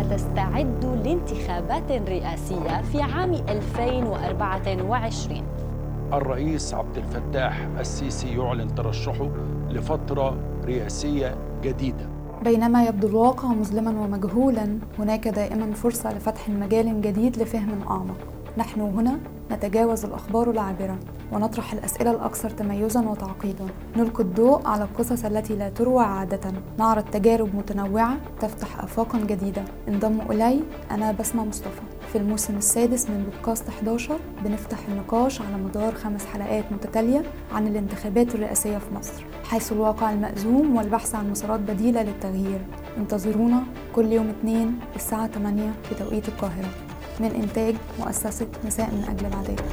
يستعدوا لانتخابات رئاسية في عام 2024 الرئيس عبد الفتاح السيسي يعلن ترشحه لفترة رئاسية جديدة. بينما يبدو الواقع مظلما ومجهولا هناك دائما فرصة لفتح مجال جديد لفهم أعمق. نحن هنا نتجاوز الأخبار العابرة ونطرح الأسئلة الأكثر تميزا وتعقيدا. نلقي الضوء على القصص التي لا تروى عادة. نعرض تجارب متنوعة تفتح آفاقا جديدة. انضموا إلي أنا بسمة مصطفى. في الموسم السادس من بودكاست 11 بنفتح النقاش على مدار خمس حلقات متتالية عن الانتخابات الرئاسية في مصر حيث الواقع المأزوم والبحث عن مسارات بديلة للتغيير. انتظرونا كل يوم اثنين الساعة 8 في توقيت القاهرة. من إنتاج مؤسسة نساء من أجل العدالة.